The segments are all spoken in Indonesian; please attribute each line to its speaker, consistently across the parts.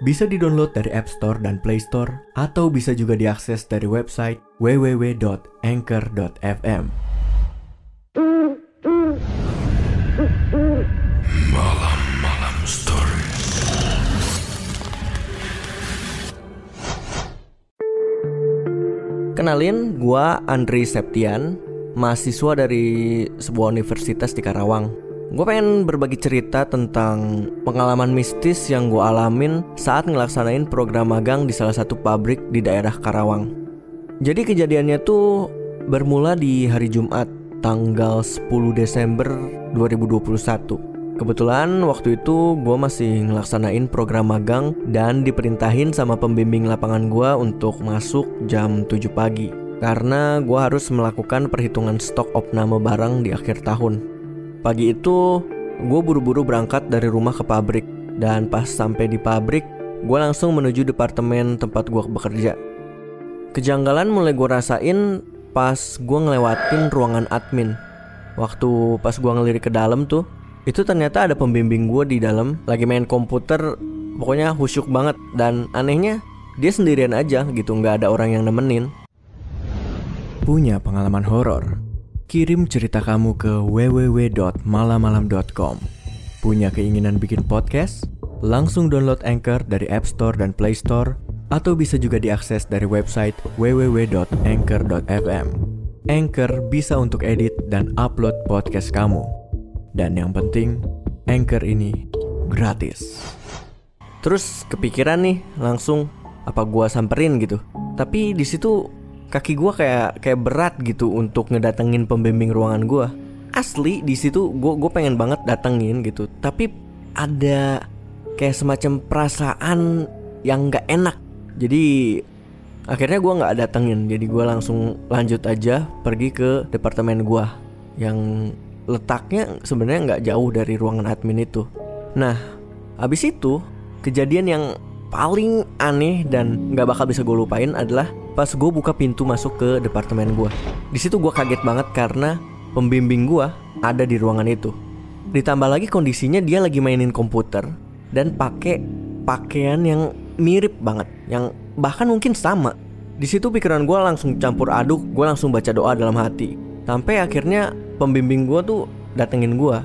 Speaker 1: Bisa di-download dari App Store dan Play Store atau bisa juga diakses dari website www.anchor.fm.
Speaker 2: Malam-malam story.
Speaker 3: Kenalin, gua Andri Septian, mahasiswa dari sebuah universitas di Karawang. Gue pengen berbagi cerita tentang pengalaman mistis yang gue alamin saat ngelaksanain program magang di salah satu pabrik di daerah Karawang. Jadi kejadiannya tuh bermula di hari Jumat, tanggal 10 Desember 2021. Kebetulan waktu itu gue masih ngelaksanain program magang dan diperintahin sama pembimbing lapangan gue untuk masuk jam 7 pagi. Karena gue harus melakukan perhitungan stok opname barang di akhir tahun. Pagi itu gue buru-buru berangkat dari rumah ke pabrik dan pas sampai di pabrik gue langsung menuju departemen tempat gue bekerja. Kejanggalan mulai gue rasain pas gue ngelewatin ruangan admin. Waktu pas gue ngelirik ke dalam tuh, itu ternyata ada pembimbing gue di dalam lagi main komputer, pokoknya khusyuk banget dan anehnya dia sendirian aja gitu, nggak ada orang yang nemenin.
Speaker 1: Punya pengalaman horor? Kirim cerita kamu ke www.malamalam.com. Punya keinginan bikin podcast? Langsung download Anchor dari App Store dan Play Store atau bisa juga diakses dari website www.anchor.fm. Anchor bisa untuk edit dan upload podcast kamu. Dan yang penting, Anchor ini gratis.
Speaker 3: Terus kepikiran nih langsung apa gua samperin gitu. Tapi di situ kaki gua kayak kayak berat gitu untuk ngedatengin pembimbing ruangan gua. Asli di situ gua gue pengen banget datengin gitu. Tapi ada kayak semacam perasaan yang nggak enak. Jadi akhirnya gua nggak datengin. Jadi gua langsung lanjut aja pergi ke departemen gua yang letaknya sebenarnya nggak jauh dari ruangan admin itu. Nah, abis itu kejadian yang paling aneh dan nggak bakal bisa gue lupain adalah pas gue buka pintu masuk ke departemen gue. Di situ gue kaget banget karena pembimbing gue ada di ruangan itu. Ditambah lagi kondisinya dia lagi mainin komputer dan pakai pakaian yang mirip banget, yang bahkan mungkin sama. Di situ pikiran gue langsung campur aduk, gue langsung baca doa dalam hati. Sampai akhirnya pembimbing gue tuh datengin gue.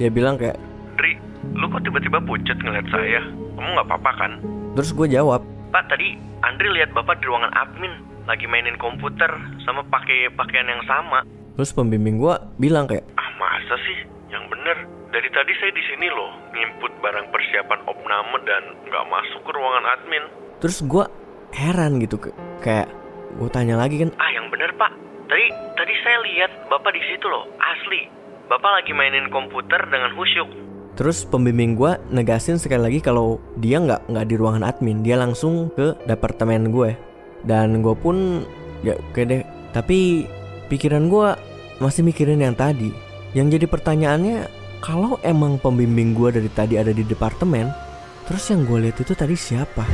Speaker 3: Dia bilang kayak,
Speaker 4: Dri, lu kok tiba-tiba pucet ngeliat saya? Kamu nggak apa-apa kan?
Speaker 3: terus gue jawab,
Speaker 4: Pak, tadi Andri lihat bapak di ruangan admin lagi mainin komputer sama pakai pakaian yang sama.
Speaker 3: terus pembimbing gue bilang kayak,
Speaker 4: Ah, masa sih? Yang bener. Dari tadi saya di sini loh, ngimput barang persiapan opname dan nggak masuk ke ruangan admin.
Speaker 3: terus gue heran gitu ke- kayak gue tanya lagi kan,
Speaker 4: Ah, yang bener pak. Tadi tadi saya lihat bapak di situ loh, asli. Bapak lagi mainin komputer dengan khusyuk.
Speaker 3: Terus pembimbing gue negasin sekali lagi kalau dia nggak nggak di ruangan admin, dia langsung ke departemen gue. Dan gue pun ya oke deh. Tapi pikiran gue masih mikirin yang tadi. Yang jadi pertanyaannya kalau emang pembimbing gue dari tadi ada di departemen, terus yang gue lihat itu tadi siapa?